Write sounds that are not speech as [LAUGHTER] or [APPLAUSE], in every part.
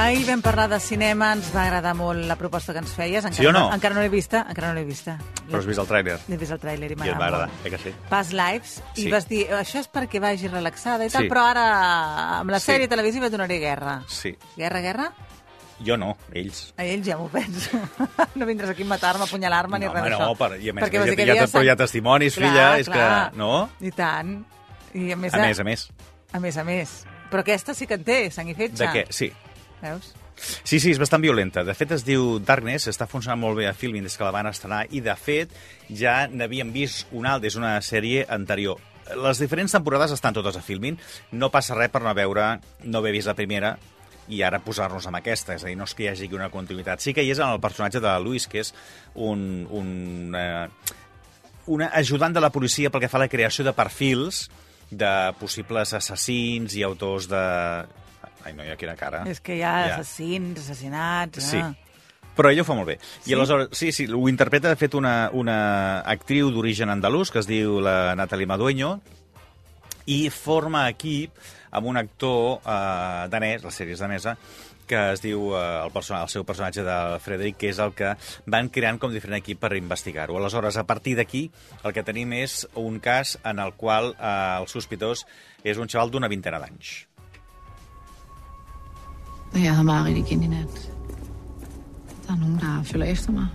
Ahir vam parlar de cinema, ens va agradar molt la proposta que ens feies. Encara Sí o no? Encara no l'he vista, encara no l'he vista. Però has vist el tràiler? L'he vist el tràiler i I et m'ha agradat agradar, eh que sí? Past Lives, i Sí. vas dir, això és perquè vagi relaxada i tal, Sí. però ara amb la Sí. sèrie televisiva donaré guerra. Sí. Guerra, guerra? Jo no, ells. A ells ja m'ho penso. [LAUGHS] no vindràs aquí a matar-me, a apunyalar-me ni no, res home, d'això. no, per, i a més, Perquè a hi ha, havies- però hi ha testimonis, Clar, filla, és clar. que... No? I tant. I a més, A més, a més. A més, a més. Però aquesta sí que en té, sang i fetge. De què? Sí. Veus? Sí, sí, és bastant violenta. De fet, es diu Darkness, està funcionant molt bé a Filmin des que la van estrenar, i de fet ja n'havíem vist una altra, és una sèrie anterior. Les diferents temporades estan totes a Filmin, no passa res per no veure, no haver vist la primera, i ara posar-nos amb aquesta, és a dir, no és que hi hagi una continuïtat. Sí que hi és en el personatge de Luis, que és un, un, eh, una ajudant de la policia pel que fa a la creació de perfils de possibles assassins i autors de... Ai, no, hi ha quina cara. És que hi ha Ja. assassins, assassinats... Sí. Ah. Però ell ho fa molt bé. Sí? I aleshores, sí, sí, ho interpreta, de fet, una, una actriu d'origen andalús, que es diu la Natalie Madueño, i forma equip amb un actor eh, danès, la sèrie és danesa, que es diu eh, el, person el seu personatge de Frederic, que és el que van creant com diferent equip per investigar-ho. Aleshores, a partir d'aquí, el que tenim és un cas en el qual eh, el sospitós és un xaval d'una vintena d'anys. Jeg havde meget igen i nat. Der er nogen, der følger efter mig.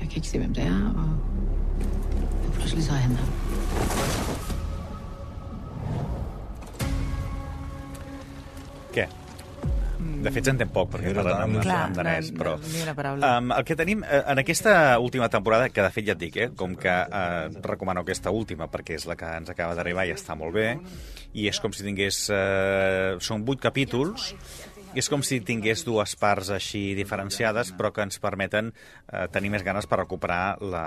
Jeg kan ikke se, hvem det er, og, og pludselig så er han der. Ja, De fet, s'entén poc, perquè parlen en, no, però... no, ni una paraula. Um, el que tenim eh, en aquesta última temporada, que de fet ja et dic, eh, com que eh, recomano aquesta última perquè és la que ens acaba d'arribar i està molt bé, i és com si tingués... Eh, són vuit capítols, i és com si tingués dues parts així diferenciades, però que ens permeten eh, tenir més ganes per recuperar la,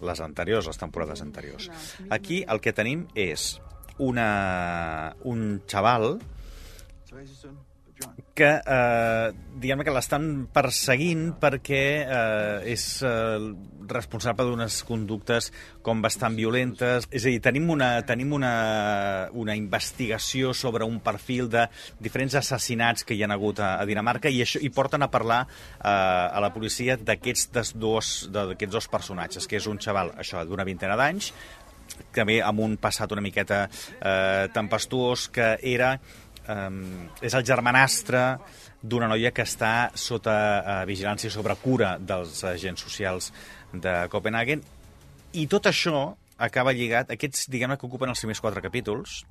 les anteriors, les temporades anteriors. Aquí el que tenim és una, un xaval que, eh, diguem que l'estan perseguint perquè eh, és eh, responsable d'unes conductes com bastant violentes. És a dir, tenim una, tenim una, una investigació sobre un perfil de diferents assassinats que hi han hagut a, a Dinamarca i, això, i porten a parlar eh, a la policia d'aquests dos, dos personatges, que és un xaval això d'una vintena d'anys, també amb un passat una miqueta eh, tempestuós, que era um, és el germanastre d'una noia que està sota uh, vigilància sobre cura dels agents socials de Copenhagen. I tot això acaba lligat, aquests diguem que ocupen els primers quatre capítols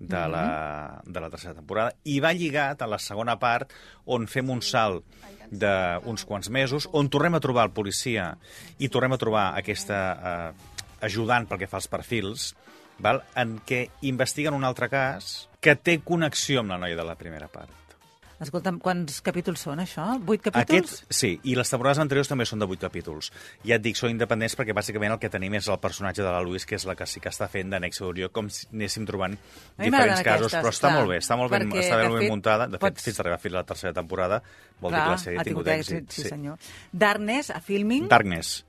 de la, de la tercera temporada. I va lligat a la segona part on fem un salt d'uns quants mesos, on tornem a trobar el policia i tornem a trobar aquesta eh, ajudant pel que fa als perfils, val? en què investiguen un altre cas que té connexió amb la noia de la primera part. Escolta'm, quants capítols són, això? Vuit capítols? Aquest, sí, i les temporades anteriors també són de 8 capítols. Ja et dic, són independents perquè bàsicament el que tenim és el personatge de la Louise, que és la que sí que està fent de Nexe Orió, com si anéssim trobant diferents casos, aquestes, però està clar, molt bé, està molt ben, està ben, ben fet, muntada. De fet, pots- fins a arribar fins a la tercera temporada, vol dir que la sèrie ha tingut èxit. sí, senyor. Darkness, a Filming. Darkness,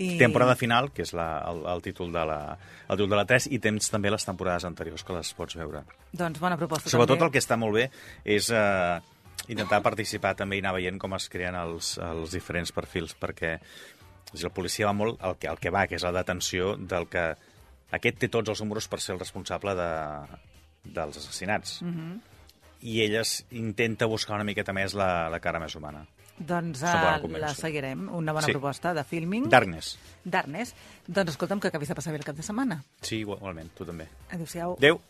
i... temporada final, que és la, el, el, títol de la, el títol de la 3, i tens també les temporades anteriors que les pots veure. Doncs bona proposta, Sobretot també. el que està molt bé és eh, intentar participar també i anar veient com es creen els, els diferents perfils, perquè si el policia va molt el que, el que va, que és la detenció del que aquest té tots els números per ser el responsable de, dels assassinats. Mm -hmm. I elles intenta buscar una miqueta més la, la cara més humana. Doncs uh, la seguirem. Una bona Sí. proposta de Filming. Darkness. Darkness. Doncs escolta'm, que acabis de passar bé el cap de setmana. Sí, igualment, tu també. Adéu-siau. Adéu.